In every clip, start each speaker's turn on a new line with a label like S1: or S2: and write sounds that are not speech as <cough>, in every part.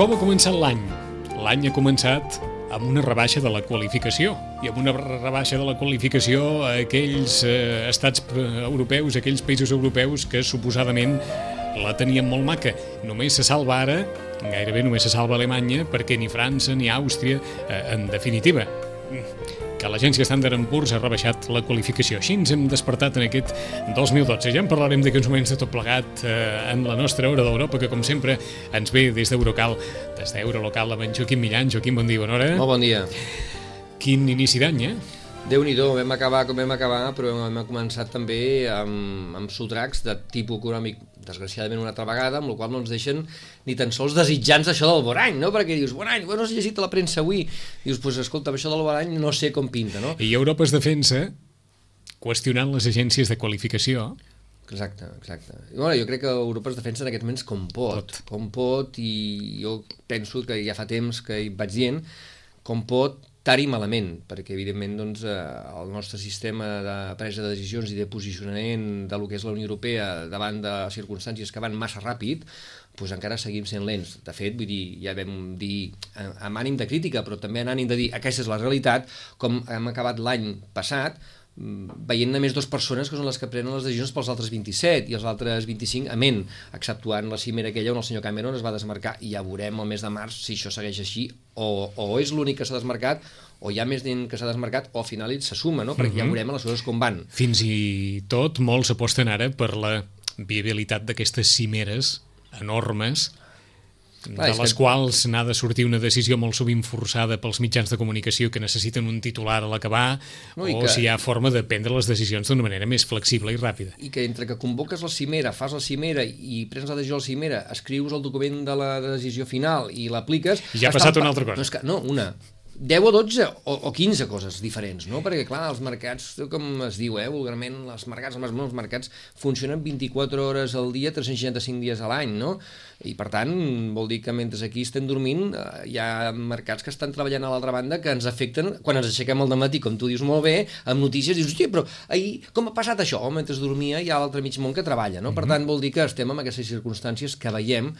S1: Com ha començat l'any? L'any ha començat amb una rebaixa de la qualificació i amb una rebaixa de la qualificació a aquells eh, estats europeus, aquells països europeus que suposadament la tenien molt maca. Només se salva ara, gairebé només se salva Alemanya, perquè ni França ni Àustria, eh, en definitiva, que l'agència Standard Poor's ha rebaixat la qualificació. Així ens hem despertat en aquest 2012. Ja en parlarem d'aquí uns moments de tot plegat eh, en la nostra hora d'Europa, que com sempre ens ve des d'Eurocal, des d'Eurolocal amb en Joaquim Millan. Joaquim, bon dia, bona hora.
S2: Molt bon dia.
S1: Quin inici d'any, eh?
S2: Déu-n'hi-do, vam acabar com vam acabar, però hem començat també amb, amb sotracs de tipus econòmic, desgraciadament una altra vegada, amb la qual no ens deixen ni tan sols desitjants això del bon any, no? Perquè dius, bon any, bueno, has llegit a la premsa avui, dius, doncs pues, escolta, això del bon any no sé com pinta, no?
S1: I Europa es defensa qüestionant les agències de qualificació
S2: Exacte, exacte. I, bueno, jo crec que Europa es defensa en aquests moments com pot, pot, com pot, i jo penso que ja fa temps que hi vaig dient, com pot, tard i malament, perquè evidentment doncs, eh, el nostre sistema de presa de decisions i de posicionament de lo que és la Unió Europea davant de circumstàncies que van massa ràpid, doncs encara seguim sent lents. De fet, vull dir, ja vam dir amb ànim de crítica, però també en ànim de dir aquesta és la realitat, com hem acabat l'any passat, veient només dues persones que són les que prenen les decisions pels altres 27 i els altres 25 amén, exceptuant la cimera aquella on el senyor Cameron es va desmarcar i ja veurem el mes de març si això segueix així o, o és l'únic que s'ha desmarcat o hi ha més gent que s'ha desmarcat o al final se suma, no? perquè uh -huh. ja mhm. veurem les coses com van.
S1: Fins i tot molts aposten ara per la viabilitat d'aquestes cimeres enormes Clar, de les que... quals n'ha de sortir una decisió molt sovint forçada pels mitjans de comunicació que necessiten un titular a l'acabar no, o que... si hi ha forma de prendre les decisions d'una manera més flexible i ràpida.
S2: I que entre que convoques la cimera, fas la cimera i prens la decisió a la cimera, escrius el document de la decisió final i l'apliques...
S1: Ja ha passat una altra cosa.
S2: No, és que, no, una 10 o 12 o, o 15 coses diferents, no? Perquè, clar, els mercats, com es diu, eh, vulgarment, els mercats, els, els mercats funcionen 24 hores al dia, 365 dies a l'any, no? I, per tant, vol dir que mentre aquí estem dormint, eh, hi ha mercats que estan treballant a l'altra banda que ens afecten quan ens aixequem al matí, com tu dius molt bé, amb notícies, dius, hòstia, però ahir com ha passat això? O mentre dormia hi ha l'altre mig món que treballa, no? Per tant, vol dir que estem en aquestes circumstàncies que veiem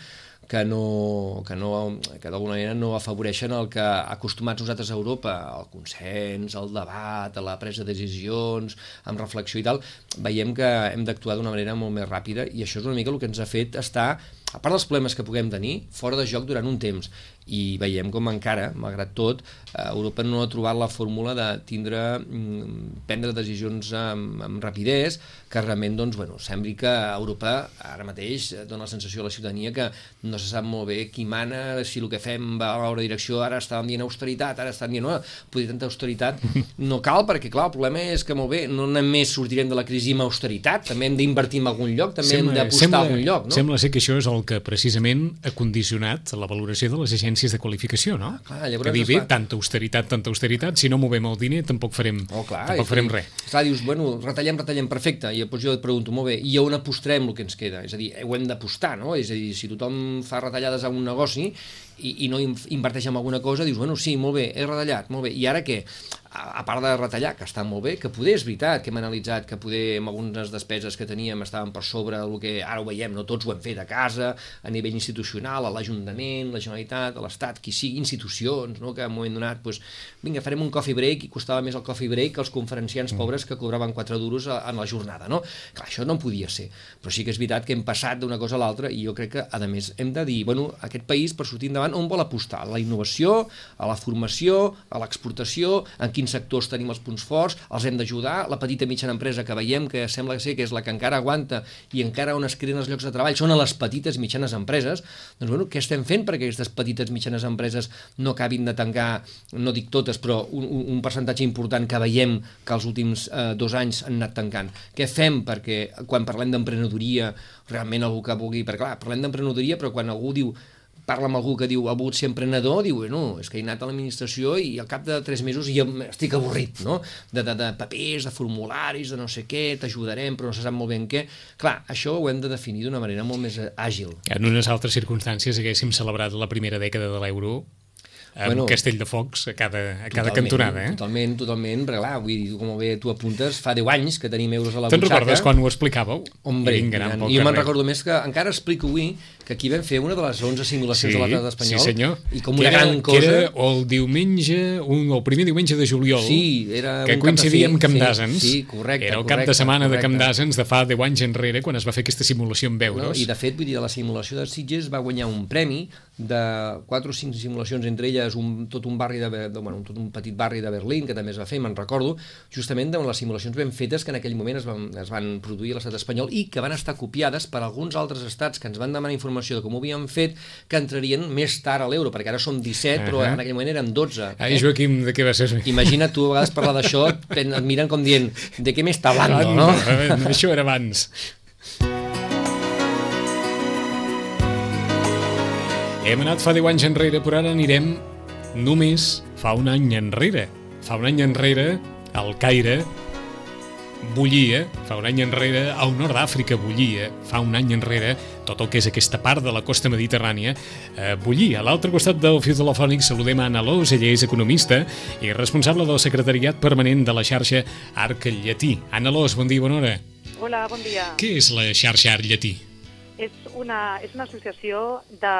S2: que, no, que, no, que d'alguna manera no afavoreixen el que acostumats nosaltres a Europa, el consens, el debat, la presa de decisions, amb reflexió i tal, veiem que hem d'actuar d'una manera molt més ràpida i això és una mica el que ens ha fet estar a part dels problemes que puguem tenir, fora de joc durant un temps i veiem com encara, malgrat tot, eh, Europa no ha trobat la fórmula de tindre, mm, prendre decisions amb, amb rapidesa, que realment, doncs, bueno, sembli que Europa ara mateix dona la sensació a la ciutadania que no se sap molt bé qui mana, si el que fem va a l'hora direcció, ara estàvem dient austeritat, ara estan dient, no, poder tanta austeritat <laughs> no cal, perquè, clar, el problema és que, molt bé, no només sortirem de la crisi amb austeritat, també hem d'invertir en algun lloc, també sembla, hem d'apostar a algun lloc, no?
S1: Sembla ser que això és el que precisament ha condicionat la valoració de les agències agències de qualificació, no? Ah, clar, que dir, bé, tanta austeritat, tanta austeritat, si no movem el diner tampoc farem, oh, clar, tampoc farem res.
S2: Clar, dius, bueno, retallem, retallem, perfecte, i després jo et pregunto, molt bé, i on apostrem el que ens queda? És a dir, ho hem d'apostar, no? És a dir, si tothom fa retallades a un negoci i, i no inverteix en alguna cosa, dius, bueno, sí, molt bé, he retallat, molt bé, i ara què? A, a part de retallar, que està molt bé, que poder és veritat, que hem analitzat que poder amb algunes despeses que teníem estaven per sobre del que ara ho veiem, no tots ho hem fet a casa, a nivell institucional, a l'Ajuntament, la Generalitat, a l'Estat, qui sigui, institucions, no? que en un moment donat, doncs, vinga, farem un coffee break i costava més el coffee break que els conferenciants mm. pobres que cobraven 4 duros a, en la jornada, no? Clar, això no podia ser, però sí que és veritat que hem passat d'una cosa a l'altra i jo crec que, a més, hem de dir, bueno, aquest país, per sortir endavant, on vol apostar? A la innovació, a la formació, a l'exportació, en quins sectors tenim els punts forts, els hem d'ajudar, la petita mitjana empresa que veiem que sembla ser que és la que encara aguanta i encara on es creen els llocs de treball són a les petites i mitjanes empreses, doncs bueno, què estem fent perquè aquestes petites mitjanes empreses no acabin de tancar, no dic totes, però un, un percentatge important que veiem que els últims eh, dos anys han anat tancant. Què fem? Perquè quan parlem d'emprenedoria, realment algú que vulgui, perquè clar, parlem d'emprenedoria, però quan algú diu parla amb algú que diu ha volgut ser emprenedor, diu, bueno, és que he anat a l'administració i al cap de tres mesos ja estic avorrit, no? De, de, de papers, de formularis, de no sé què, t'ajudarem, però no se sap molt ben què. Clar, això ho hem de definir d'una manera molt més àgil.
S1: En unes altres circumstàncies haguéssim celebrat la primera dècada de l'euro amb bueno, castell de focs a cada, a cada cantonada. Eh?
S2: Totalment, totalment, perquè clar, vull dir, com bé tu apuntes, fa 10 anys que tenim euros a la
S1: butxaca. Te'n recordes quan ho explicàveu?
S2: Hombre, i, i jo me'n recordo més que encara explico avui que aquí vam fer una de les 11 simulacions sí, de l'estat espanyol.
S1: Sí, senyor.
S2: I com una era, gran cosa...
S1: Era el diumenge, un, el primer diumenge de juliol,
S2: sí, era
S1: que coincidia amb Camp d'Asens.
S2: Sí, sí, correcte.
S1: Era el
S2: correcte,
S1: cap de setmana
S2: correcte.
S1: de Camp d'Asens de fa 10 anys enrere, quan es va fer aquesta simulació amb euros.
S2: No, I de fet, vull dir, de la simulació de Sitges va guanyar un premi de 4 o 5 simulacions, entre elles un, tot un barri de, de bueno, tot un petit barri de Berlín, que també es va fer, me'n recordo, justament de les simulacions ben fetes que en aquell moment es van, es van produir a l'estat espanyol i que van estar copiades per alguns altres estats que ens van demanar informació de com ho havien fet, que entrarien més tard a l'euro, perquè ara som 17, uh -huh. però en aquell moment eren 12.
S1: Ai, eh? Joaquim, de què va ser?
S2: Imagina't tu a vegades parlar d'això, et miren com dient, de què m'està hablando, no?
S1: Això era abans. Hem anat fa 10 anys enrere, però ara anirem només fa un any enrere. Fa un any enrere, al Caire, bullia, fa un any enrere, al nord d'Àfrica bullia, fa un any enrere, tot el que és aquesta part de la costa mediterrània, eh, bullia. A l'altre costat del fil telefònic saludem a Anna Lós, ella és economista i responsable del secretariat permanent de la xarxa Arc Llatí. Anna Lós, bon dia, bona hora.
S3: Hola, bon dia.
S1: Què és la xarxa Arc Llatí?
S3: És una, és una associació de,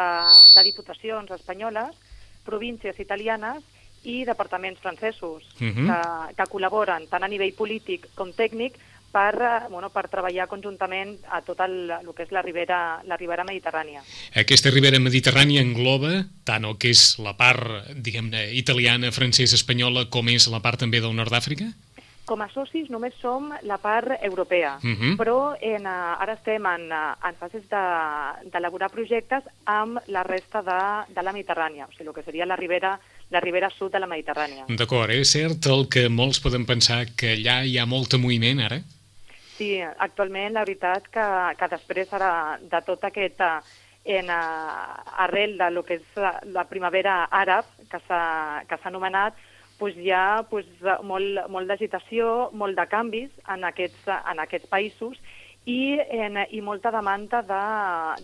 S3: de diputacions espanyoles, províncies italianes i departaments francesos uh -huh. que, que col·laboren tant a nivell polític com tècnic per, eh, bueno, per treballar conjuntament a tot el, el que és la ribera, la ribera mediterrània.
S1: Aquesta ribera mediterrània engloba tant el que és la part, diguem-ne, italiana, francesa, espanyola, com és la part també del nord d'Àfrica?
S3: Com a socis només som la part europea, uh -huh. però en, uh, ara estem en, uh, en fases d'elaborar de, projectes amb la resta de, de la Mediterrània, o sigui, el que seria la ribera la ribera sud de la Mediterrània.
S1: D'acord, és cert el que molts poden pensar que allà hi ha molt moviment ara?
S3: Sí, actualment la veritat que, que després ara de tot aquest en, uh, arrel de lo que és la, la primavera àrab que s'ha anomenat, pues hi ha pues, molt, molt d'agitació, molt de canvis en aquests, en aquests països i, en, i molta demanda de,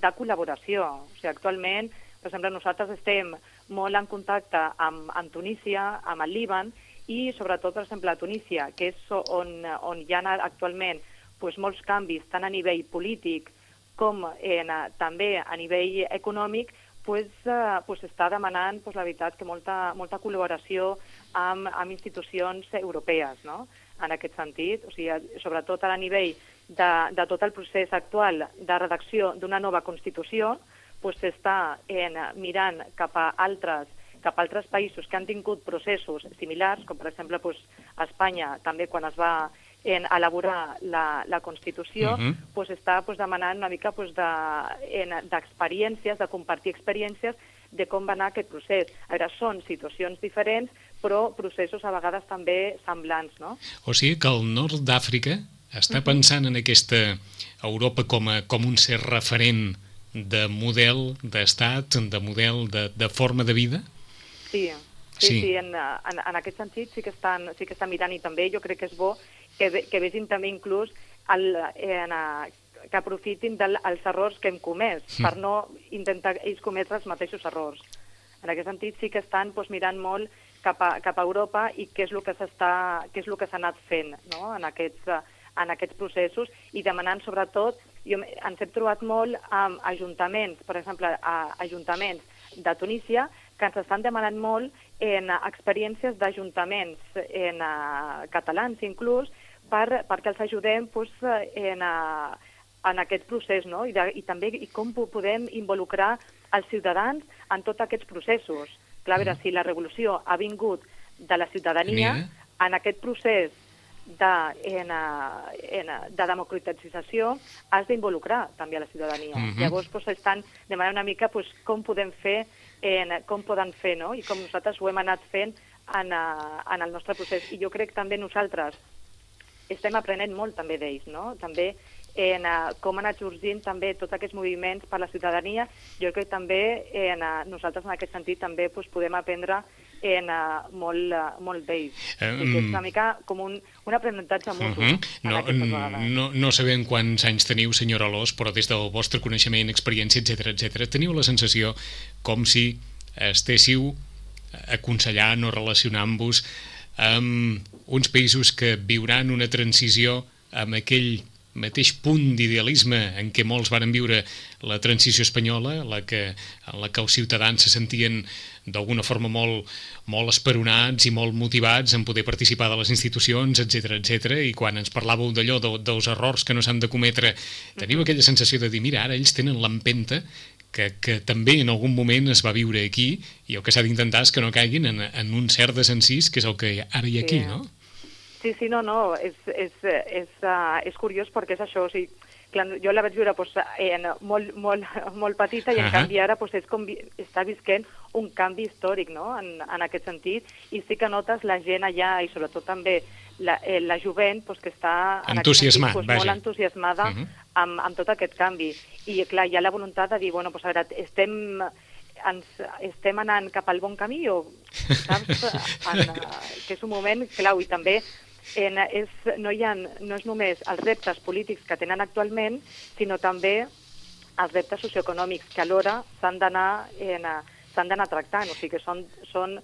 S3: de col·laboració. O sigui, actualment, per exemple, nosaltres estem molt en contacte amb, amb Tunísia, amb el Líban, i sobretot, per exemple, a Tunísia, que és on, on hi ha actualment pues, molts canvis, tant a nivell polític com en, també a nivell econòmic, pues, uh, pues està demanant pues, la veritat que molta, molta col·laboració amb, amb institucions europees, no? en aquest sentit, o sigui, sobretot a nivell de, de tot el procés actual de redacció d'una nova Constitució, pues, s'està mirant cap a altres cap a altres països que han tingut processos similars, com per exemple pues, Espanya, també quan es va en elaborar la, la Constitució, uh -huh. pues està pues, demanant una mica pues, d'experiències, de, de compartir experiències de com va anar aquest procés. A veure, són situacions diferents, però processos a vegades també semblants, no?
S1: O sigui que el nord d'Àfrica està pensant en aquesta Europa com, a, com un ser referent de model d'estat, de model de, de forma de vida?
S3: Sí, sí, sí, sí en, en, en aquest sentit sí que, estan, sí que estan mirant i també jo crec que és bo que, que vegin també inclús el, en, que aprofitin dels errors que hem comès, mm. per no intentar ells cometre els mateixos errors. En aquest sentit sí que estan doncs, mirant molt cap a, cap a Europa i què és el que s'està què és el que s'ha anat fent no? en, aquests, en aquests processos i demanant sobretot, jo, ens hem trobat molt amb ajuntaments, per exemple, a, ajuntaments de Tunísia, que ens estan demanant molt en experiències d'ajuntaments en uh, catalans inclús, per, perquè els ajudem pues, en, uh, en aquest procés, no? I, de, i també i com podem involucrar els ciutadans en tots aquests processos. Clar, a veure, mm. si la revolució ha vingut de la ciutadania, en aquest procés de, en, en, de democratització has d'involucrar també a la ciutadania. Uh -huh. Llavors doncs, estan demanant una mica doncs, com podem fer, en, com poden fer, no? i com nosaltres ho hem anat fent en, en el nostre procés. I jo crec que també nosaltres estem aprenent molt també d'ells, no? També en uh, com han anat sorgint també tots aquests moviments per la ciutadania. Jo crec que també en, uh, nosaltres en aquest sentit també pues, podem aprendre en uh, molt, uh, molt d'ells. Um, que és una mica com un, un aprenentatge mutu. Uh -huh.
S1: no, no, no sabem quants anys teniu, senyora Alós, però des del vostre coneixement, experiència, etc etc, teniu la sensació com si estéssiu aconsellant o relacionant-vos amb uns països que viuran una transició amb aquell mateix punt d'idealisme en què molts varen viure la transició espanyola, la que, en la que els ciutadans se sentien d'alguna forma molt, molt esperonats i molt motivats en poder participar de les institucions, etc etc. i quan ens parlàveu d'allò, de, dels errors que no s'han de cometre, teniu aquella sensació de dir, mira, ara ells tenen l'empenta que, que també en algun moment es va viure aquí i el que s'ha d'intentar és que no caiguin en, en un cert desencís, que és el que ara hi ha aquí, sí. no?
S3: Sí, sí, no, no, és, és, és, uh, és curiós perquè és això, o sigui, clar, jo la vaig viure pues, en, molt, molt, molt petita i en uh -huh. canvi ara pues, és com, està visquent un canvi històric no? en, en aquest sentit i sí que notes la gent allà i sobretot també la, eh, la jovent pues, que està
S1: en Entusiasmat,
S3: sentit, pues, molt entusiasmada uh -huh. amb, amb tot aquest canvi. I clar, hi ha la voluntat de dir, bueno, pues, a veure, estem ens estem anant cap al bon camí o saps? <laughs> En, que és un moment clau i també en, és, no, hi ha, no és només els reptes polítics que tenen actualment, sinó també els reptes socioeconòmics que alhora s'han d'anar s'han d'anar tractant, o sigui que són, són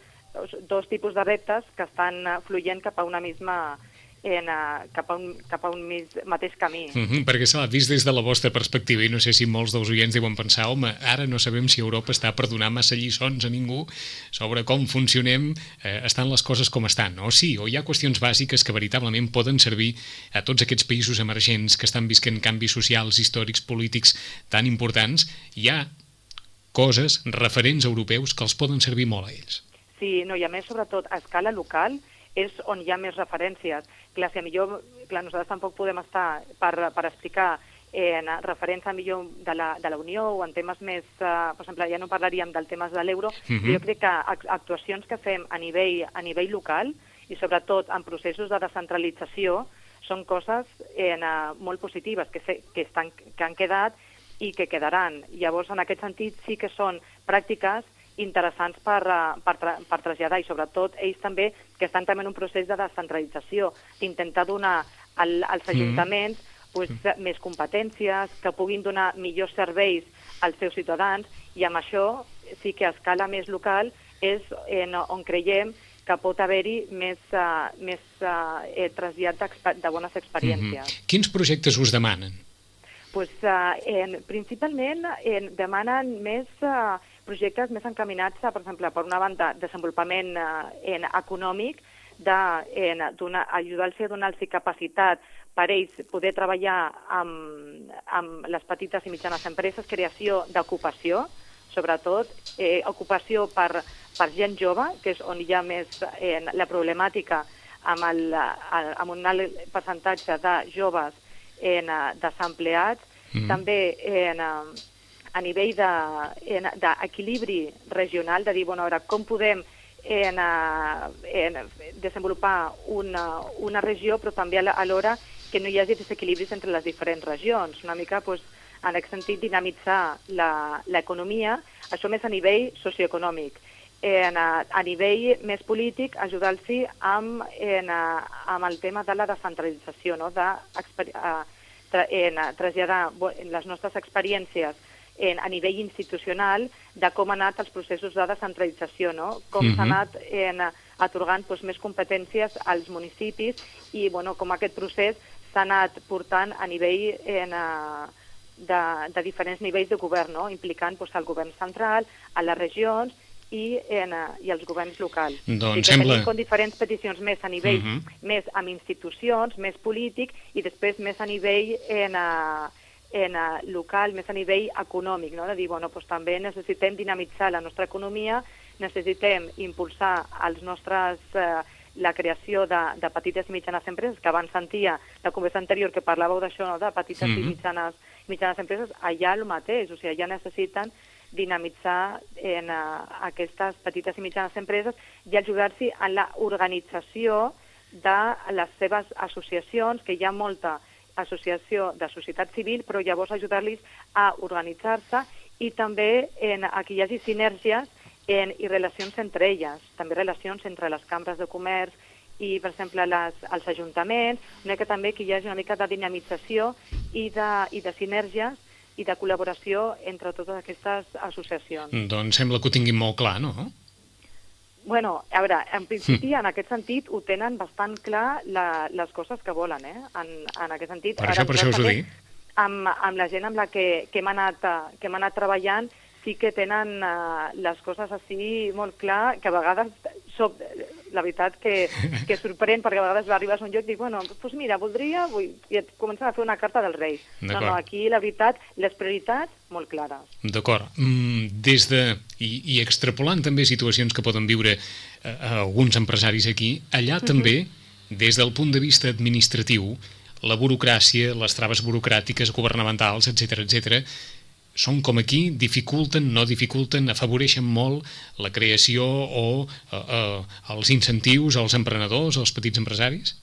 S3: dos tipus de reptes que estan fluent cap a una misma en, uh, cap, a un, cap a un mis, mateix camí.
S1: Mm -hmm, perquè s'ha vist des de la vostra perspectiva i no sé si molts dels oients deuen pensar home, ara no sabem si Europa està per donar massa lliçons a ningú sobre com funcionem, eh, estan les coses com estan, o sí, o hi ha qüestions bàsiques que veritablement poden servir a tots aquests països emergents que estan visquent canvis socials, històrics, polítics tan importants, hi ha coses, referents europeus que els poden servir molt a ells.
S3: Sí, no, i a més, sobretot, a escala local, és on hi ha més referències. Clar, si a millor, clar, nosaltres tampoc podem estar per, per explicar en referència millor de la, de la Unió o en temes més, uh, per exemple, ja no parlaríem del temes de l'euro, uh -huh. jo crec que actuacions que fem a nivell, a nivell local i sobretot en processos de descentralització són coses en, uh, molt positives que, se, que, estan, que han quedat i que quedaran. Llavors, en aquest sentit, sí que són pràctiques interessants per, eh, per, per traslladar i sobretot ells també que estan també en un procés de descentralització, d'intentar donar al, als mm-hmm. ajuntaments mm. pues, mm. més competències, que puguin donar millors serveis als seus ciutadans i amb això sí que a escala més local és en, on creiem que pot haver-hi més, uh, més uh, trasllat de bones experiències. Mm -hmm.
S1: Quins projectes us demanen?
S3: Pues, uh, en, principalment en, demanen més uh, projectes més encaminats, a, per exemple, per una banda, desenvolupament eh, en, econòmic, d'ajudar-los a donar-los capacitat per ells poder treballar amb, amb les petites i mitjanes empreses, creació d'ocupació, sobretot eh, ocupació per, per gent jove, que és on hi ha més eh, la problemàtica amb, el, amb un alt percentatge de joves en, desempleats, mm. també en, a nivell d'equilibri de, regional, de dir, bueno, ara, com podem en, en desenvolupar una, una regió, però també alhora que no hi hagi desequilibris entre les diferents regions. Una mica, pues, en aquest sentit, dinamitzar l'economia, això més a nivell socioeconòmic. En, a, a nivell més polític, ajudar-los amb, en, amb el tema de la descentralització, no? de a, en, traslladar les nostres experiències en, a nivell institucional de com han anat els processos de descentralització, no? com uh -huh. s'ha mhm. anat en, atorgant doncs, més competències als municipis i bueno, com aquest procés s'ha anat portant a nivell en, a, de, de diferents nivells de govern, no? implicant doncs, el govern central, a les regions i, en, i els governs locals.
S1: Doncs I que sembla...
S3: tenim com diferents peticions més a nivell, uh mhm. -huh. més amb institucions, més polític, i després més a nivell en, a, en a, local, més a nivell econòmic, no? de dir, bueno, doncs també necessitem dinamitzar la nostra economia, necessitem impulsar els nostres, eh, la creació de, de petites i mitjanes empreses, que abans sentia la conversa anterior que parlàveu d'això, no? de petites mm -hmm. i mitjanes, mitjanes empreses, allà el mateix, o sigui, allà necessiten dinamitzar en uh, aquestes petites i mitjanes empreses i ajudar-s'hi en la organització de les seves associacions, que hi ha molta associació de societat civil, però llavors ajudar-los a organitzar-se i també en, a que hi hagi sinergies en, i relacions entre elles, també relacions entre les cambres de comerç i, per exemple, les, els ajuntaments, una mica també que hi hagi una mica de dinamització i de, i de sinergies i de col·laboració entre totes aquestes associacions.
S1: Doncs sembla que ho tinguin molt clar, no?
S3: Bueno, a veure, en principi, en aquest sentit, ho tenen bastant clar la, les coses que volen, eh? En, en aquest sentit...
S1: Per això, per això us ho dic.
S3: Amb, amb la gent amb la que, que hem anat, que hem anat treballant, sí que tenen uh, les coses així molt clar, que a vegades soc, la veritat que, que sorprèn, perquè a vegades arribes a un lloc i dic, bueno, doncs mira, voldria, vull, i et comencen a fer una carta del rei. No, no, aquí la veritat, les prioritats molt clares.
S1: D'acord. Mm, des de, i, i extrapolant també situacions que poden viure eh, alguns empresaris aquí, allà uh mhm. -huh. també, des del punt de vista administratiu, la burocràcia, les traves burocràtiques, governamentals, etc etc són com aquí, dificulten, no dificulten, afavoreixen molt la creació o eh, eh, els incentius als emprenedors, als petits empresaris?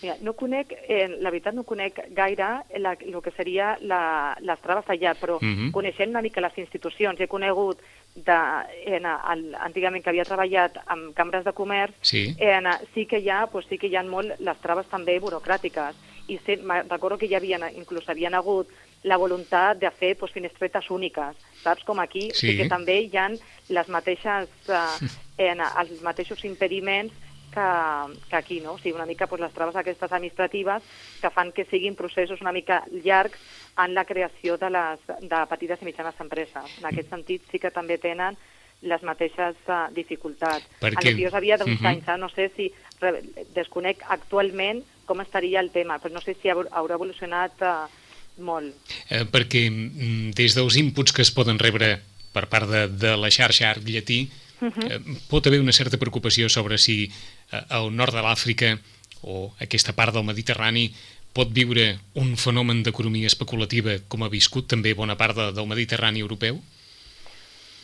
S3: Mira, no conec, eh, la veritat no conec gaire la, el que seria la, les traves allà, però uh mhm. -huh. coneixent una mica les institucions, he conegut de, en, el, antigament que havia treballat amb cambres de comerç,
S1: sí,
S3: en, sí que hi ha, pues, sí que hi ha molt les traves també burocràtiques. I sí, recordo que hi havia, inclús havien hagut la voluntat de fer pues, finestretes úniques, saps? Com aquí, sí. que també hi ha les mateixes, eh, en, els mateixos impediments que, que aquí, no? O sigui, una mica pues, les traves aquestes administratives que fan que siguin processos una mica llargs en la creació de, les, de petites i mitjanes empreses. En aquest sentit, sí que també tenen les mateixes uh, dificultats.
S1: Perquè...
S3: El que jo sabia d'uns uh -huh. anys, eh? no sé si desconec actualment com estaria el tema, però no sé si haurà evolucionat uh, molt.
S1: Eh, perquè mm, des dels inputs que es poden rebre per part de, de la xarxa Arc Llatí, uh -huh. eh, pot haver una certa preocupació sobre si eh, el nord de l'Àfrica o aquesta part del Mediterrani pot viure un fenomen d'economia especulativa com ha viscut també bona part de, del Mediterrani europeu?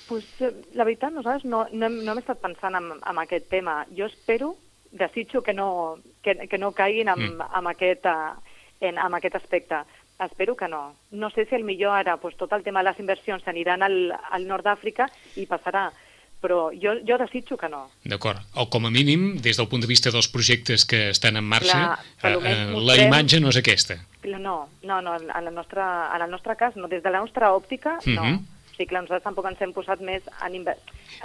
S3: Pues, eh, la veritat, nosaltres no, no, hem, no hem estat pensant en, en aquest tema. Jo espero, desitjo que no, que, que no caiguin en, mm. en, aquest, eh, en, en aquest aspecte. Espero que no. No sé si el millor ara pues, tot el tema de les inversions s'aniran al, al nord d'Àfrica i passarà, però jo, jo desitjo que no.
S1: D'acord. O com a mínim, des del punt de vista dels projectes que estan en marxa, eh, eh, la imatge no és aquesta.
S3: No, no, no en, el nostre, en el nostre cas no. Des de la nostra òptica, no. Uh mhm. -huh sí, clar, nosaltres tampoc ens hem posat més en, en,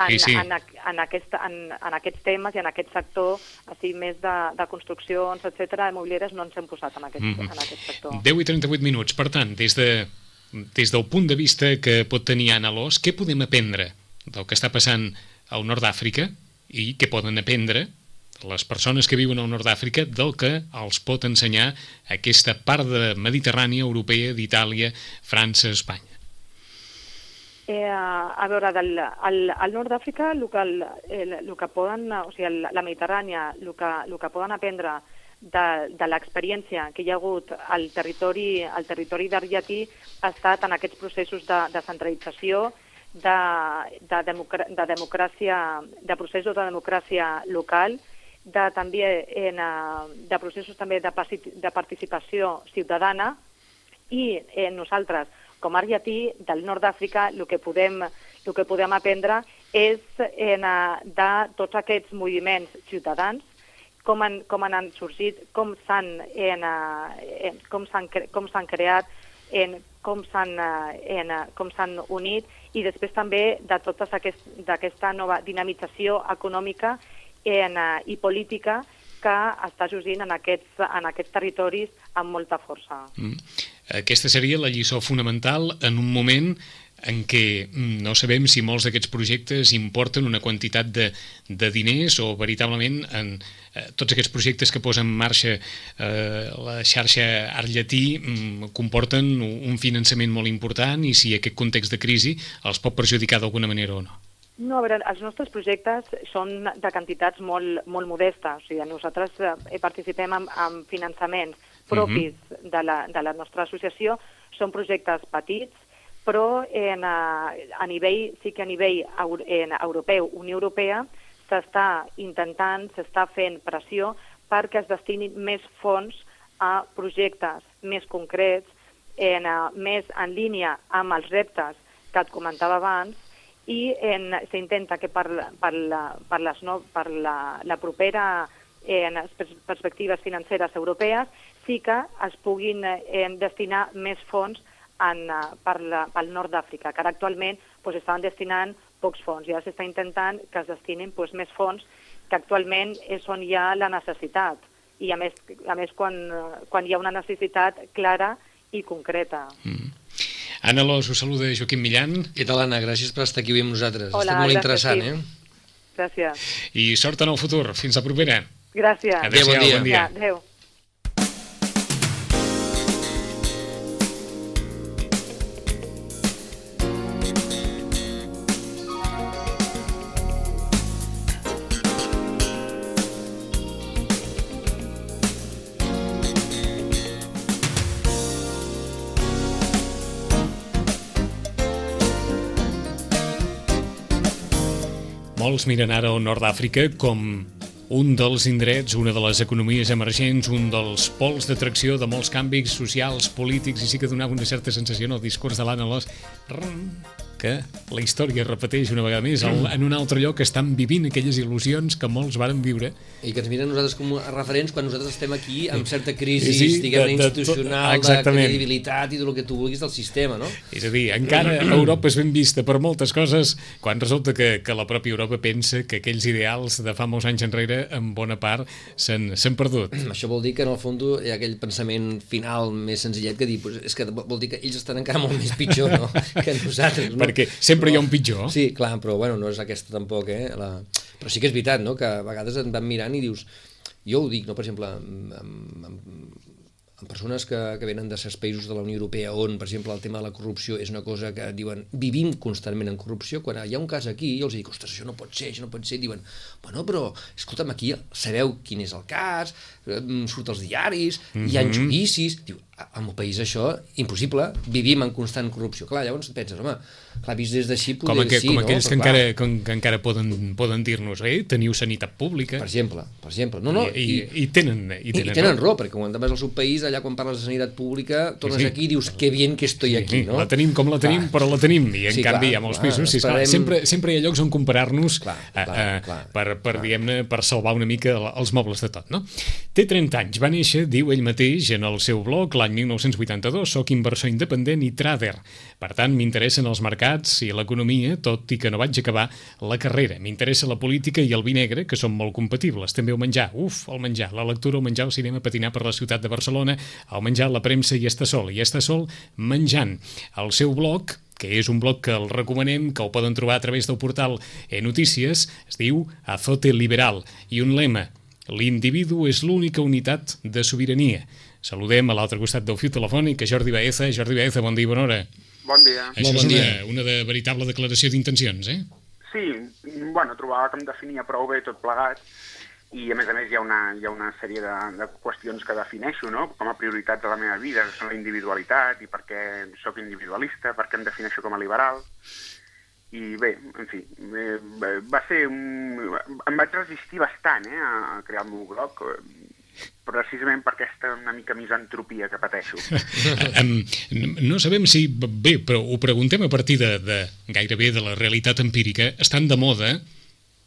S3: sí, sí. en, en, aquest, en, en aquests temes i en aquest sector, així més de, de construccions, etc de mobilieres, no ens hem posat en aquest, mm -hmm. en aquest sector.
S1: 10 i 38 minuts. Per tant, des, de, des del punt de vista que pot tenir Anna Lós, què podem aprendre del que està passant al nord d'Àfrica i què poden aprendre les persones que viuen al nord d'Àfrica del que els pot ensenyar aquesta part de Mediterrània, europea, d'Itàlia, França, Espanya?
S3: Eh, a veure, del, al, al nord d'Àfrica el, el, el, el que poden, o sigui, el, la Mediterrània, el que, el que poden aprendre de, de l'experiència que hi ha hagut al territori, al territori d'Argetí ha estat en aquests processos de, de centralització, de, de, democrà de democràcia, de processos de democràcia local, de, també en, eh, de processos també de, de participació ciutadana i eh, nosaltres com a argetí del nord d'Àfrica el que podem, el que podem aprendre és en, de tots aquests moviments ciutadans, com han, com han sorgit, com s'han com com s'han creat, en com s'han en, com s'han unit i després també de tota aquest, nova dinamització econòmica en, i política que està sorgint en aquests, en aquests territoris amb molta força. Mm.
S1: Aquesta seria la lliçó fonamental en un moment en què mm, no sabem si molts d'aquests projectes importen una quantitat de, de diners o veritablement en eh, tots aquests projectes que posen en marxa eh, la xarxa Art Llatí mm, comporten un finançament molt important i si aquest context de crisi els pot perjudicar d'alguna manera o no.
S3: No, a veure, els nostres projectes són de quantitats molt, molt modestes. O sigui, nosaltres eh, participem en, en finançaments propis uh -huh. de, la, de la nostra associació. Són projectes petits, però en, a, a nivell, sí que a nivell en, europeu, Unió Europea, s'està intentant, s'està fent pressió perquè es destinin més fons a projectes més concrets, en, uh, més en línia amb els reptes que et comentava abans, i s'intenta que per, per, la, per, les no, per la, la propera en perspectives financeres europees sí que es puguin en, destinar més fons en, per la, pel nord d'Àfrica, que ara actualment pues, estaven destinant pocs fons i ara s'està intentant que es destinin pues, més fons que actualment és on hi ha la necessitat i a més, a més quan, quan hi ha una necessitat clara i concreta. Mm.
S1: Anna Los, us saluda Joaquim Millan.
S2: Què tal, Anna? Gràcies per estar aquí avui amb nosaltres. Hola, ha estat molt interessant, sí.
S3: eh? Gràcies.
S1: I sort en el futur. Fins la propera.
S3: Gràcies.
S1: Adéu,
S2: bon dia.
S1: Bon dia.
S3: Adéu.
S1: Molts miren ara al nord d'Àfrica com un dels indrets, una de les economies emergents, un dels pols d'atracció de molts canvis socials, polítics, i sí que donava una certa sensació en el discurs de l'Anna Los que la història repeteix una vegada més el, en un altre lloc que estan vivint aquelles il·lusions que molts varen viure.
S2: I que ens miren nosaltres com a referents quan nosaltres estem aquí amb certa crisi, sí, diguem de, de, institucional, de, de credibilitat i tot el que tu vulguis del sistema, no?
S1: És a dir, encara Europa és ben vista per moltes coses quan resulta que, que la pròpia Europa pensa que aquells ideals de fa molts anys enrere en bona part s'han perdut. <clears throat>
S2: Això vol dir que en el fons hi ha aquell pensament final més senzillet que dir, pues, és que vol dir que ells estan encara molt més pitjor no? <laughs> que nosaltres.
S1: No? Perquè sempre però, hi ha un pitjor.
S2: Sí, clar, però bueno, no és aquesta tampoc, eh? La... Però sí que és veritat, no?, que a vegades et van mirant i dius... Jo ho dic, no?, per exemple, amb, amb, amb, amb persones que, que venen de certs països de la Unió Europea on, per exemple, el tema de la corrupció és una cosa que diuen vivim constantment en corrupció, quan hi ha un cas aquí jo els dic, ostres, això no pot ser, això no pot ser, i diuen, bueno, però, escolta'm, aquí sabeu quin és el cas, surt als diaris, mm -hmm. hi ha mhm. judicis, diu, al meu país això, impossible, vivim en constant corrupció. Clar, llavors penses, home, clar, vist des d'així
S1: com, que, sí, com no? aquells que encara, que, que encara poden, poden dir-nos eh, teniu sanitat pública
S2: per exemple, per exemple. No, no,
S1: I, i, i, tenen, i, tenen,
S2: i tenen raó, perquè quan vas al seu país allà quan parles de sanitat pública tornes sí, sí. aquí i dius que bien que estoy sí, aquí no?
S1: la tenim com la tenim clar. però la tenim i en sí, canvi clar, hi ha molts clar, pisos sí, esperem... sempre, sempre hi ha llocs on comparar-nos per, per, diguem-ne per salvar una mica els mobles de tot no? té 30 anys, va néixer, diu ell mateix en el seu blog l'any 1982 soc inversor independent i trader per tant m'interessen els mercats i l'economia, tot i que no vaig acabar la carrera. M'interessa la política i el vi negre, que són molt compatibles. També el menjar, uf, el menjar, la lectura, el menjar, el cinema, patinar per la ciutat de Barcelona, el menjar, la premsa i està sol. I està sol menjant. El seu blog, que és un blog que el recomanem, que ho poden trobar a través del portal e Notícies, es diu Azote Liberal, i un lema, l'individu és l'única unitat de sobirania. Saludem a l'altre costat del fiu telefònic a Jordi Baeza. Jordi Baeza, bon dia i bona hora.
S4: Bon dia.
S1: Això bon és dia. Una, una de veritable declaració d'intencions, eh?
S4: Sí, bueno, trobava que em definia prou bé tot plegat i a més a més hi ha una, hi ha una sèrie de, de qüestions que defineixo no? com a prioritats de la meva vida, que són la individualitat i per què sóc individualista, per què em defineixo com a liberal i bé, en fi, va ser un... em vaig resistir bastant eh, a crear el meu blog precisament per aquesta una mica misantropia que pateixo. <laughs>
S1: no sabem si, bé, però ho preguntem a partir de, de gairebé de la realitat empírica, estan de moda,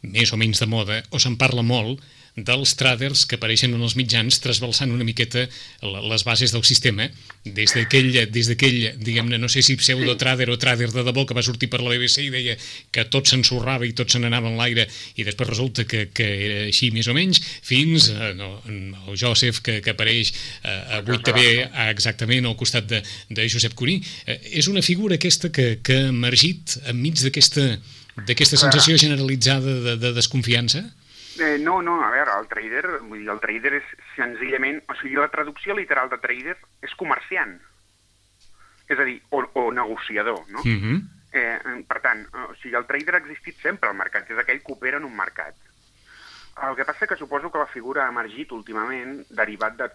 S1: més o menys de moda, o se'n parla molt, dels traders que apareixen en els mitjans trasbalsant una miqueta les bases del sistema des d'aquell, des d'aquell diguem-ne, no sé si pseudo-trader o trader de debò que va sortir per la BBC i deia que tot s'ensorrava i tot se n'anava en l'aire i després resulta que, que era així més o menys, fins eh, no, el Joseph que, que apareix eh, a 8TV exactament al costat de, de Josep Cuní. Eh, és una figura aquesta que, que ha emergit enmig d'aquesta d'aquesta sensació generalitzada de, de desconfiança?
S4: Eh, no, no, a veure, el trader, vull dir, el trader és senzillament... O sigui, la traducció literal de trader és comerciant. És a dir, o, o negociador, no?
S1: Mhm. -huh.
S4: Eh, per tant, o sigui, el trader ha existit sempre al mercat, és aquell que opera en un mercat. El que passa que suposo que la figura ha emergit últimament derivat de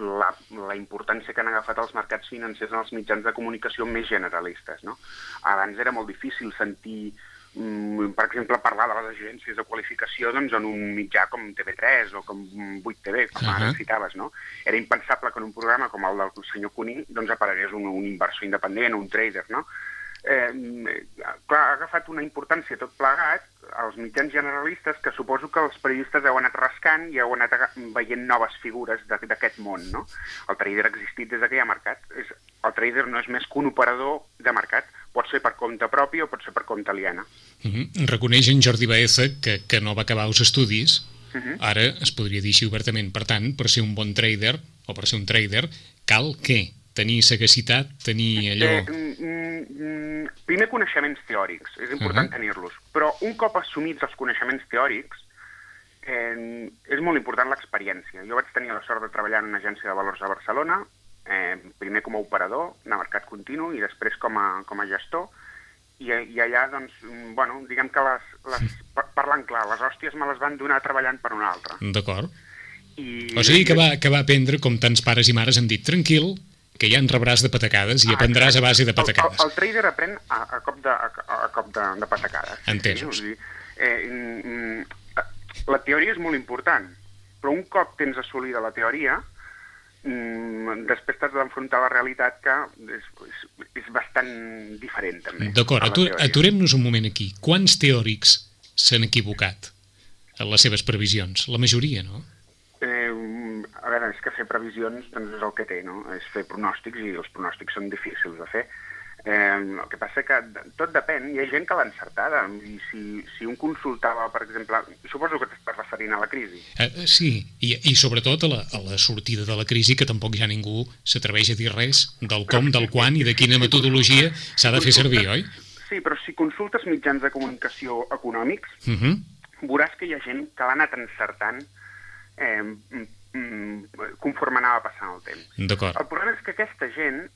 S4: la, la importància que han agafat els mercats financers en els mitjans de comunicació més generalistes. No? Abans era molt difícil sentir, mm, per exemple, parlar de les agències de qualificació doncs, en un mitjà com TV3 o com 8TV, com ara
S1: Uh -huh.
S4: citaves. No? Era impensable que en un programa com el del senyor Cuní doncs, aparegués un, un inversor independent, un trader. No? eh, clar, ha agafat una importància tot plegat als mitjans generalistes que suposo que els periodistes heu anat rascant i heu anat veient noves figures d'aquest món, no? El trader ha existit des que hi ha mercat. És, el trader no és més que un operador de mercat. Pot ser per compte propi o pot ser per compte aliena.
S1: Uh -huh. Reconeix en Jordi Baeza que, que no va acabar els estudis,
S4: Uh -huh.
S1: ara es podria dir així obertament. Per tant, per ser un bon trader, o per ser un trader, cal què? Tenir sagacitat, tenir allò...
S4: Eh, mm, mm, primer, coneixements teòrics. És important
S1: Uh-huh.
S4: tenir-los. Però un cop assumits els coneixements teòrics, eh, és molt important l'experiència. Jo vaig tenir la sort de treballar en una agència de valors a Barcelona, eh, primer com a operador de mercat continu i després com a, com a gestor, i, i allà, doncs, bueno, diguem que les, les, par- parlant clar, les hòsties me les van donar treballant per una altra.
S1: D'acord.
S4: I,
S1: O sigui que va, que va aprendre, com tants pares i mares han dit, tranquil, que ja en rebràs de patacades i aprendràs a base de
S4: El, el,
S1: patacades.
S4: el trader aprèn a, a cop de, a, a cop de, de patacades.
S1: Entesos.
S4: Sí, eh, mm, mm, la teoria és molt important, però un cop tens assolida la teoria, després t'has d'enfrontar a la realitat que és, és, és bastant diferent, també.
S1: D'acord, atur, aturem-nos un moment aquí. Quants teòrics s'han equivocat en les seves previsions? La majoria, no?
S4: Eh, a veure, és que fer previsions doncs és el que té, no? És fer pronòstics i els pronòstics són difícils de fer. Eh, el que passa que tot depèn, hi ha gent que l'ha encertada, i si, si un consultava, per exemple, suposo que t'estàs referint a la crisi.
S1: Eh, eh, sí, i, i sobretot a la, a la sortida de la crisi, que tampoc ja ningú s'atreveix a dir res del com, del quan i de quina metodologia s'ha de fer servir, oi?
S4: Sí, però si consultes mitjans de comunicació econòmics,
S1: Uh -huh.
S4: veuràs que hi ha gent que l'ha anat encertant eh, mm, mm, conforme anava passant el temps. El problema és que aquesta gent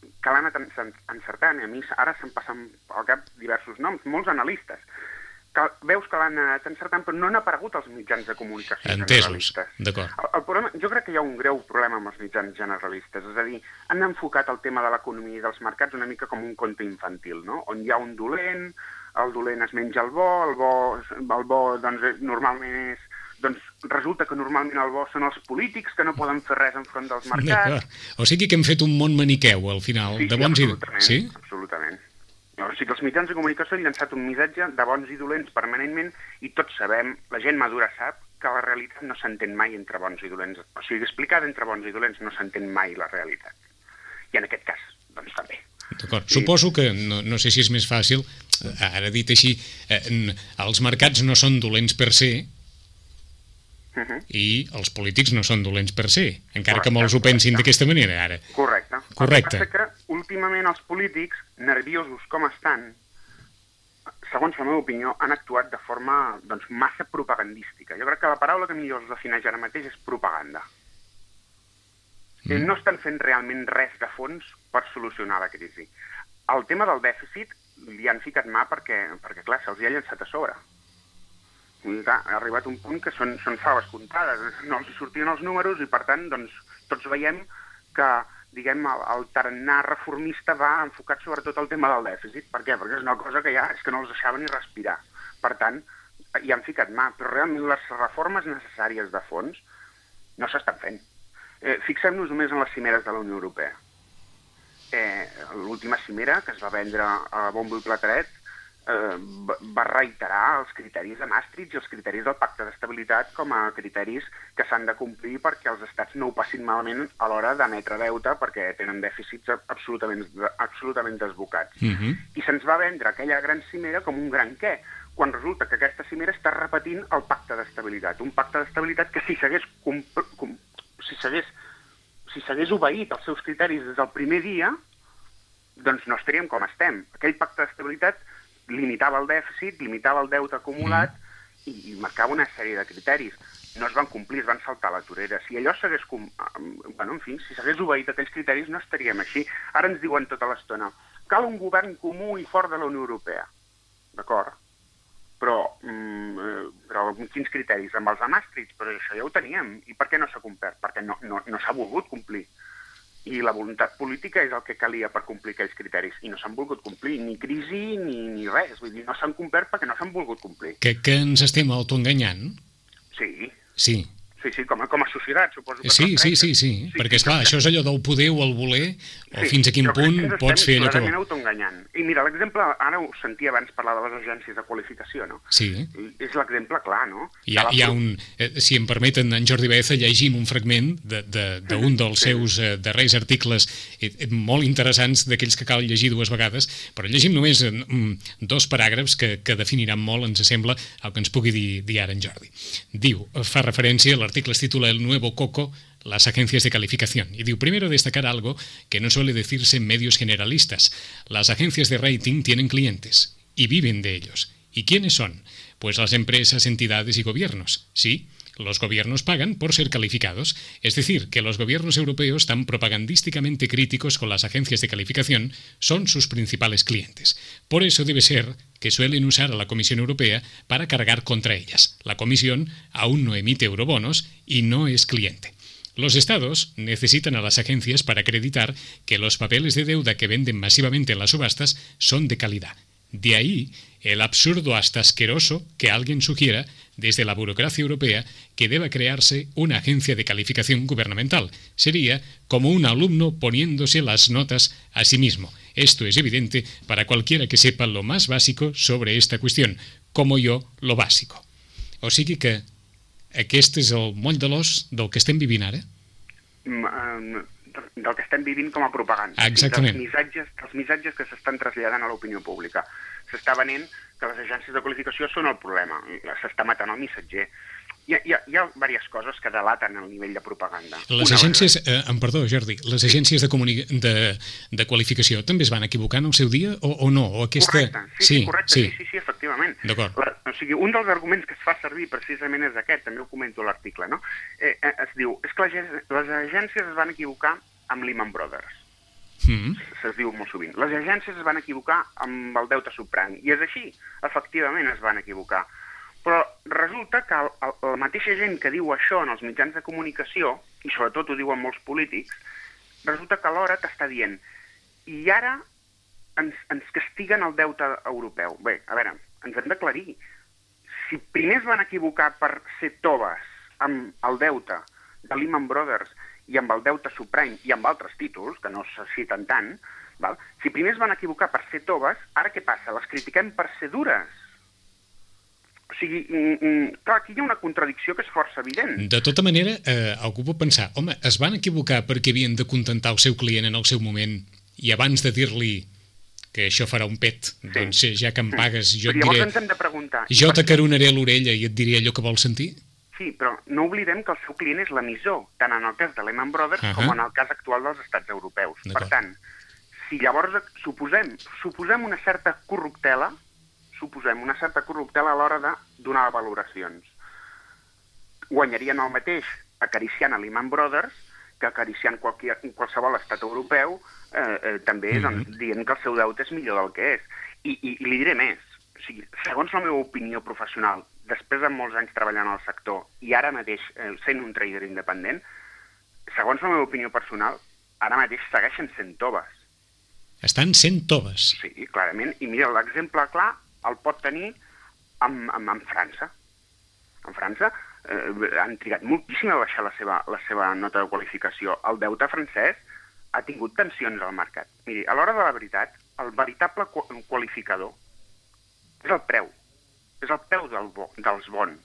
S4: que l'ha anat en- encertant, i a mi ara se'm passen al cap diversos noms, molts analistes, que veus que l'han anat encertant, però no han aparegut als mitjans de comunicació
S1: Entesos,
S4: generalistes. El, el problema, jo crec que hi ha un greu problema amb els mitjans generalistes, és a dir, han enfocat el tema de l'economia i dels mercats una mica com un conte infantil, no? on hi ha un dolent, el dolent es menja el bo, el bo, el bo doncs, normalment és doncs resulta que normalment el bo són els polítics que no poden fer res enfront dels mercats.
S1: O sigui que hem fet un món maniqueu al final, de bons i...
S4: absolutament,
S1: Sí?
S4: absolutament. O sigui que els mitjans de comunicació han llançat un missatge de bons i dolents permanentment i tots sabem, la gent madura sap, que la realitat no s'entén mai entre bons i dolents. O sigui, explicada entre bons i dolents no s'entén mai la realitat. I en aquest cas, doncs també.
S1: D'acord. Suposo que, no, no sé si és més fàcil, eh, ara dit així, eh, els mercats no són dolents per se
S4: Uh -huh.
S1: i els polítics no són dolents per se, encara que
S4: Correcte,
S1: molts ho pensin d'aquesta manera, ara.
S4: Correcte.
S1: Correcte.
S4: El que passa que últimament els polítics, nerviosos com estan, segons la meva opinió, han actuat de forma doncs, massa propagandística. Jo crec que la paraula que millor els defineix ara mateix és propaganda. Mm. No estan fent realment res de fons per solucionar la crisi. El tema del dèficit li han ficat mà perquè, perquè clar, se'ls hi ha llançat a sobre. I, clar, ha arribat un punt que són, són faves comptades, no els sortien els números i, per tant, doncs, tots veiem que diguem, el, el tarannà reformista va enfocat sobretot al tema del dèficit. Per què? Perquè és una cosa que ja és que no els deixava ni respirar. Per tant, hi han ficat mà, però realment les reformes necessàries de fons no s'estan fent. Eh, Fixem-nos només en les cimeres de la Unió Europea. Eh, L'última cimera, que es va vendre a bombo i plateret, eh, va- reiterar els criteris de Maastricht i els criteris del pacte d'estabilitat com a criteris que s'han de complir perquè els estats no ho passin malament a l'hora d'emetre deute perquè tenen dèficits absolutament, absolutament desbocats.
S1: Uh -huh.
S4: I se'ns va vendre aquella gran cimera com un gran què, quan resulta que aquesta cimera està repetint el pacte d'estabilitat. Un pacte d'estabilitat que si s'hagués si s'hagués si s'hagués obeït els seus criteris des del primer dia, doncs no estaríem com estem. Aquell pacte d'estabilitat limitava el dèficit, limitava el deute acumulat i, i marcava una sèrie de criteris. No es van complir, es van saltar la torera. Si allò s'hagués... com- Bueno, en fi, si s'hagués obeït aquells criteris no estaríem així. Ara ens diuen tota l'estona cal un govern comú i fort de la Unió Europea. D'acord? Però, mm, eh, però amb quins criteris? Amb els de Maastricht? Però això ja ho teníem. I per què no s'ha complert? Perquè no, no, no s'ha volgut complir. I la voluntat política és el que calia per complir aquells criteris. I no s'han volgut complir ni crisi ni, ni res. Vull dir, no s'han complert perquè no s'han volgut complir.
S1: Que, que ens estem autoenganyant?
S4: Sí,
S1: Sí.
S4: Sí, sí, com a, com a societat, suposo que
S1: Sí, sí,
S4: tracta.
S1: sí, sí, perquè, esclar, això és allò del poder o el voler, o fins a quin punt pots fer allò que...
S4: autoenganyant. I mira, l'exemple, ara ho sentia abans parlar de les agències de qualificació, no?
S1: Sí.
S4: I és l'exemple clar, no?
S1: Hi ha,
S4: la
S1: hi ha un, eh, si em permeten, en Jordi Baeza, llegim un fragment d'un de, de, d'un dels
S4: Sí.
S1: seus eh, darrers articles eh, eh, molt interessants, d'aquells que cal llegir dues vegades, però llegim només mm, dos paràgrafs que, que definiran molt, ens sembla, el que ens pugui dir, dir ara en Jordi. Diu, fa referència, es titula El nuevo coco, las agencias de calificación. Y digo, primero destacar algo que no suele decirse en medios generalistas. Las agencias de rating tienen clientes y viven de ellos. ¿Y quiénes son? Pues las empresas, entidades y gobiernos. Sí, los gobiernos pagan por ser calificados, es decir, que los gobiernos europeos tan propagandísticamente críticos con las agencias de calificación son sus principales clientes. Por eso debe ser que suelen usar a la Comisión Europea para cargar contra ellas. La Comisión aún no emite eurobonos y no es cliente. Los estados necesitan a las agencias para acreditar que los papeles de deuda que venden masivamente en las subastas son de calidad. De ahí el absurdo hasta asqueroso que alguien sugiera desde la burocracia europea que deba crearse una agencia de calificación gubernamental. Sería como un alumno poniéndose las notas a sí mismo. Esto es evidente para cualquiera que sepa lo más básico sobre esta cuestión, como yo lo básico. O sigui que aquest és el moll de l'os del que estem vivint ara?
S4: Mm, eh, del que estem vivint com a propaganda.
S1: Exactament.
S4: Dels missatges, dels missatges que s'estan traslladant a l'opinió pública. S'està venent que les agències de qualificació són el problema. S'està matant el missatger. Hi ha, hi, ha, hi ha diverses coses que delaten el nivell de propaganda.
S1: Les
S4: Una,
S1: agències, eh, em perdó, Jordi, les agències de, comuni- de, de qualificació també es van equivocar en el seu dia o, o no? O aquesta...
S4: Correcte, sí, sí, correcte, sí, sí, sí, efectivament.
S1: D'acord.
S4: La- O sigui, un dels arguments que es fa servir precisament és aquest, també ho comento a l'article, no? Eh, eh, es diu, és que les, les agències es van equivocar amb Lehman Brothers.
S1: Mm.
S4: se'ls diu molt sovint. Les agències es van equivocar amb el deute subprany, i és així, efectivament es van equivocar. Però resulta que el, el, la mateixa gent que diu això en els mitjans de comunicació, i sobretot ho diuen molts polítics, resulta que alhora t'està dient i ara ens, ens castiguen el deute europeu. Bé, a veure, ens hem d'aclarir. Si primer es van equivocar per ser toves amb el deute de Lehman Brothers i amb el deute subprime i amb altres títols, que no se citen tant, val? si primer es van equivocar per ser toves, ara què passa? Les critiquem per ser dures. O sigui, mm, mm, clar, aquí hi ha una contradicció que és força evident.
S1: De tota manera, eh, algú pot pensar, home, es van equivocar perquè havien de contentar el seu client en el seu moment i abans de dir-li que això farà un pet, doncs eh, ja que em pagues, jo et
S4: Però llavors
S1: diré,
S4: ens hem de preguntar...
S1: jo t'acaronaré l'orella i et diré allò que vols sentir?
S4: Sí, però no oblidem que el seu client és l'emissor, tant en el cas de Lehman Brothers
S1: Ahà.
S4: com en el cas actual dels estats europeus. Per tant, si llavors suposem, suposem una certa corruptela, suposem una certa corruptela a l'hora de donar valoracions. Guanyarien el mateix acariciant a Lehman Brothers que acariciant qualque, qualsevol estat europeu, eh, eh, també
S1: Mhm.
S4: doncs, dient que el seu deute és millor del que és. I, i, i li diré més. O sigui, segons la meva opinió professional, després de molts anys treballant al sector i ara mateix eh, sent un trader independent, segons la meva opinió personal, ara mateix segueixen sent toves.
S1: Estan sent toves.
S4: Sí, clarament. I mira, l'exemple clar el pot tenir amb, amb, amb França. En França eh, han trigat moltíssim a baixar la seva, la seva nota de qualificació. El deute francès ha tingut tensions al mercat. Miri, a l'hora de la veritat, el veritable qua- qualificador és el preu. És el preu del bo, dels bons.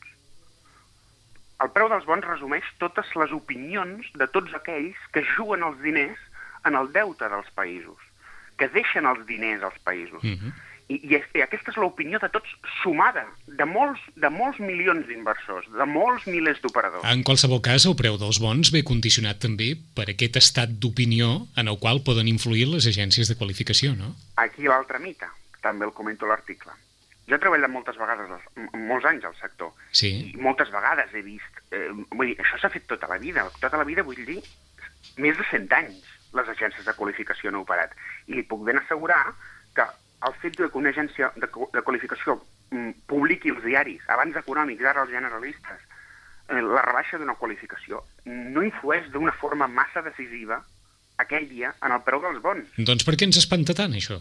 S4: El preu dels bons resumeix totes les opinions de tots aquells que juguen els diners en el deute dels països, que deixen els diners als països.
S1: Mhm.
S4: I, i, és- i aquesta és l'opinió de tots sumada, de molts, de molts milions d'inversors, de molts milers d'operadors.
S1: En qualsevol cas, el preu dels bons ve condicionat també per aquest estat d'opinió en el qual poden influir les agències de qualificació, no?
S4: Aquí l'altre mite, també el comento l'article. Jo he treballat moltes vegades, molts anys al sector,
S1: Sí.
S4: i moltes vegades he vist... Eh, vull dir, això s'ha fet tota la vida, tota la vida vull dir més de 100 anys. les agències de qualificació han operat. I li puc ben assegurar que el fet de que una agència de, de qualificació mm, publiqui els diaris, abans econòmics, ara els generalistes, eh, la rebaixa d'una qualificació, no influeix d'una forma massa decisiva aquell dia en el preu dels bons.
S1: Doncs per què ens espanta tant, això?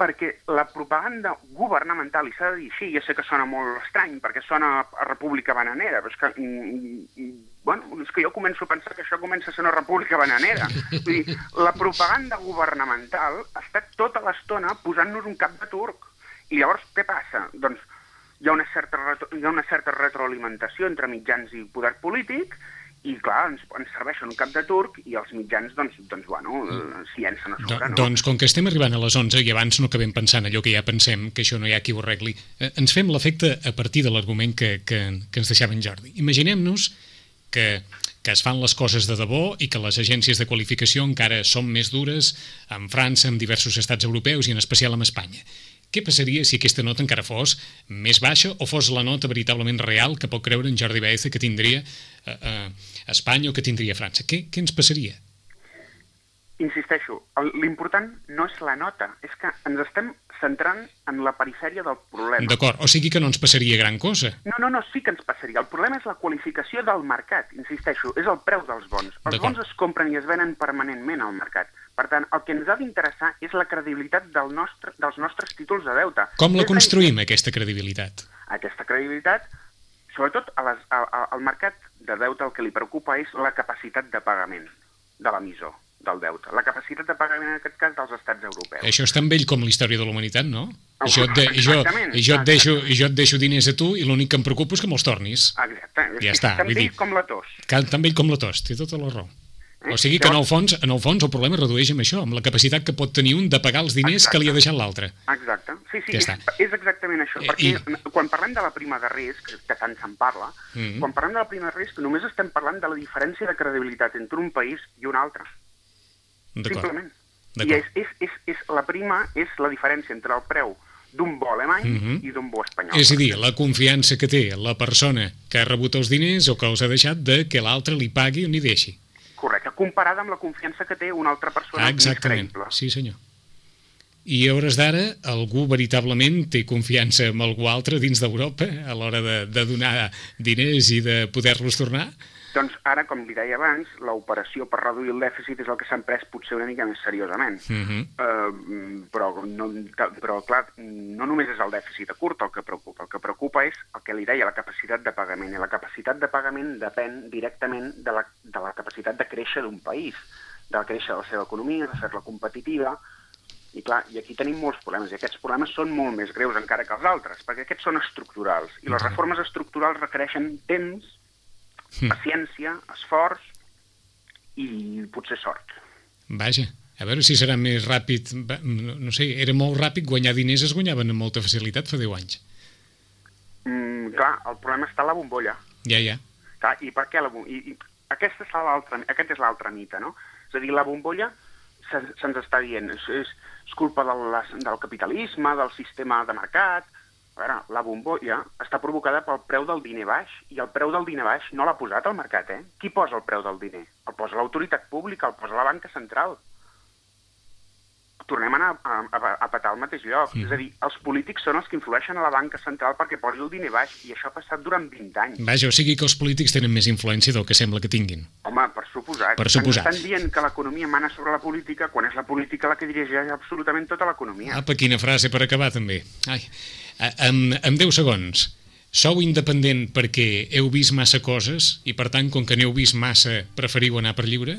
S4: Perquè la propaganda governamental, i s'ha de dir així, ja sé que sona molt estrany, perquè sona a república bananera, però és que, mm, mm, bueno, és que jo començo a pensar que això comença a ser una república bananera. Vull dir, la propaganda governamental està tota l'estona posant-nos un cap de turc. I llavors, què passa? Doncs hi ha una certa, hi ha una certa retroalimentació entre mitjans i poder polític, i clar, ens, ens serveixen un cap de turc i els mitjans, doncs, doncs bueno, mm. s'hi llencen a sobre, no?
S1: Doncs com que estem arribant a les 11 i abans no acabem pensant allò que ja pensem, que això no hi ha qui ho arregli, eh, ens fem l'efecte a partir de l'argument que, que, que ens deixava en Jordi. Imaginem-nos que, que es fan les coses de debò i que les agències de qualificació encara són més dures en França, en diversos estats europeus i en especial en Espanya. Què passaria si aquesta nota encara fos més baixa o fos la nota veritablement real que pot creure en Jordi Baeza que tindria eh, eh, Espanya o que tindria França? Què, què ens passaria?
S4: Insisteixo, l'important no és la nota, és que ens estem centrant en la perifèria del problema.
S1: D'acord, o sigui que no ens passaria gran cosa.
S4: No, no, no, sí que ens passaria. El problema és la qualificació del mercat, insisteixo, és el preu dels bons. Els bons es compren i es venen permanentment al mercat. Per tant, el que ens ha d'interessar és la credibilitat del nostre, dels nostres títols de deute.
S1: Com la construïm, aquesta credibilitat?
S4: Aquesta credibilitat, sobretot a les, a, a, al mercat de deute el que li preocupa és la capacitat de pagament de l'emissor del deute. La capacitat de pagament, en aquest cas, dels estats europeus.
S1: Això és tan vell com la història de la humanitat, no? Oh, jo de, jo, jo et deixo, jo et deixo diners a tu i l'únic que em preocupa és que me'ls tornis.
S4: Exacte.
S1: Ja està.
S4: Tan vell com la tos.
S1: Tan vell com la tos, té tota la raó. Eh? O sigui que en el, fons, en el fons el problema es redueix amb això, amb la capacitat que pot tenir un de pagar els diners Exacte. que li ha deixat l'altre.
S4: Exacte. Sí, sí, ja és, és exactament això. I, perquè i... quan parlem de la prima de risc, que tant se'n parla, mm -hmm. quan parlem de la prima de risc només estem parlant de la diferència de credibilitat entre un país i un altre. Simplement. I és, és, és, és, la prima és la diferència entre el preu d'un bo alemany uh -huh. i d'un bo espanyol.
S1: És a dir, la confiança que té la persona que ha rebut els diners o que els ha deixat de que l'altre li pagui o ni deixi.
S4: Correcte, comparada amb la confiança que té una altra persona
S1: ah, exactament. Sí, senyor. I a hores d'ara, algú veritablement té confiança en algú altre dins d'Europa a l'hora de, de donar diners i de poder-los tornar?
S4: Doncs ara, com li deia abans, l'operació per reduir el dèficit és el que s'ha pres potser una mica més seriosament. Uh -huh. uh, però, no, però, clar, no només és el dèficit a curt el que preocupa. El que preocupa és el que li deia, la capacitat de pagament. I la capacitat de pagament depèn directament de la, de la capacitat de créixer d'un país, de créixer la seva economia, de fer-la competitiva, i clar, i aquí tenim molts problemes, i aquests problemes són molt més greus encara que els altres, perquè aquests són estructurals, i les reformes estructurals requereixen temps mm. Paciència, esforç i potser sort.
S1: Vaja, a veure si serà més ràpid. No, no sé, era molt ràpid, guanyar diners es guanyaven amb molta facilitat fa 10 anys.
S4: Mm, clar, el problema està a la bombolla.
S1: Ja, ja.
S4: Clar, I per què la bombolla? I, i aquesta és aquest és l'altre mite, no? És a dir, la bombolla se'ns se està dient, és, és, és culpa del, del capitalisme, del sistema de mercat, a veure, la bombolla està provocada pel preu del diner baix, i el preu del diner baix no l'ha posat al mercat, eh? Qui posa el preu del diner? El posa l'autoritat pública, el posa la banca central tornem a anar a, a, a petar al mateix lloc. Mm. És a dir, els polítics són els que influeixen a la banca central perquè posi el diner baix, i això ha passat durant 20 anys.
S1: Vaja, o sigui que els polítics tenen més influència del que sembla que tinguin.
S4: Home, per suposat.
S1: Per suposat.
S4: Estan dient que l'economia mana sobre la política quan és la política la que dirigeix absolutament tota l'economia.
S1: Apa, quina frase per acabar, també. Ai, amb, amb 10 segons. Sou independent perquè heu vist massa coses i, per tant, com que n'heu vist massa, preferiu anar per lliure?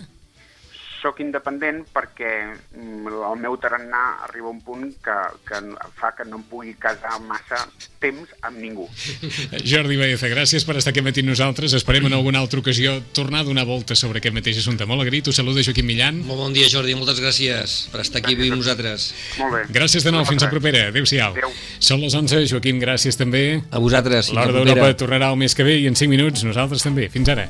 S4: Sóc independent perquè mm, el meu tarannà arriba a un punt que, que fa que no em pugui casar massa temps amb ningú. <laughs>
S1: Jordi Baeza, gràcies per estar aquí matí nosaltres. Esperem en alguna altra ocasió tornar a donar volta sobre aquest mateix assumpte. Molt agraït, us saluda Joaquim Millan.
S2: Molt bon dia, Jordi, moltes gràcies per estar aquí gràcies. amb nosaltres.
S4: Molt bé.
S1: Gràcies de nou, fins a propera. Adéu-siau. Adéu. Són les 11, Joaquim, gràcies també.
S2: A vosaltres.
S1: L'Hora d'Europa tornarà el mes que ve i en 5 minuts nosaltres també. Fins ara.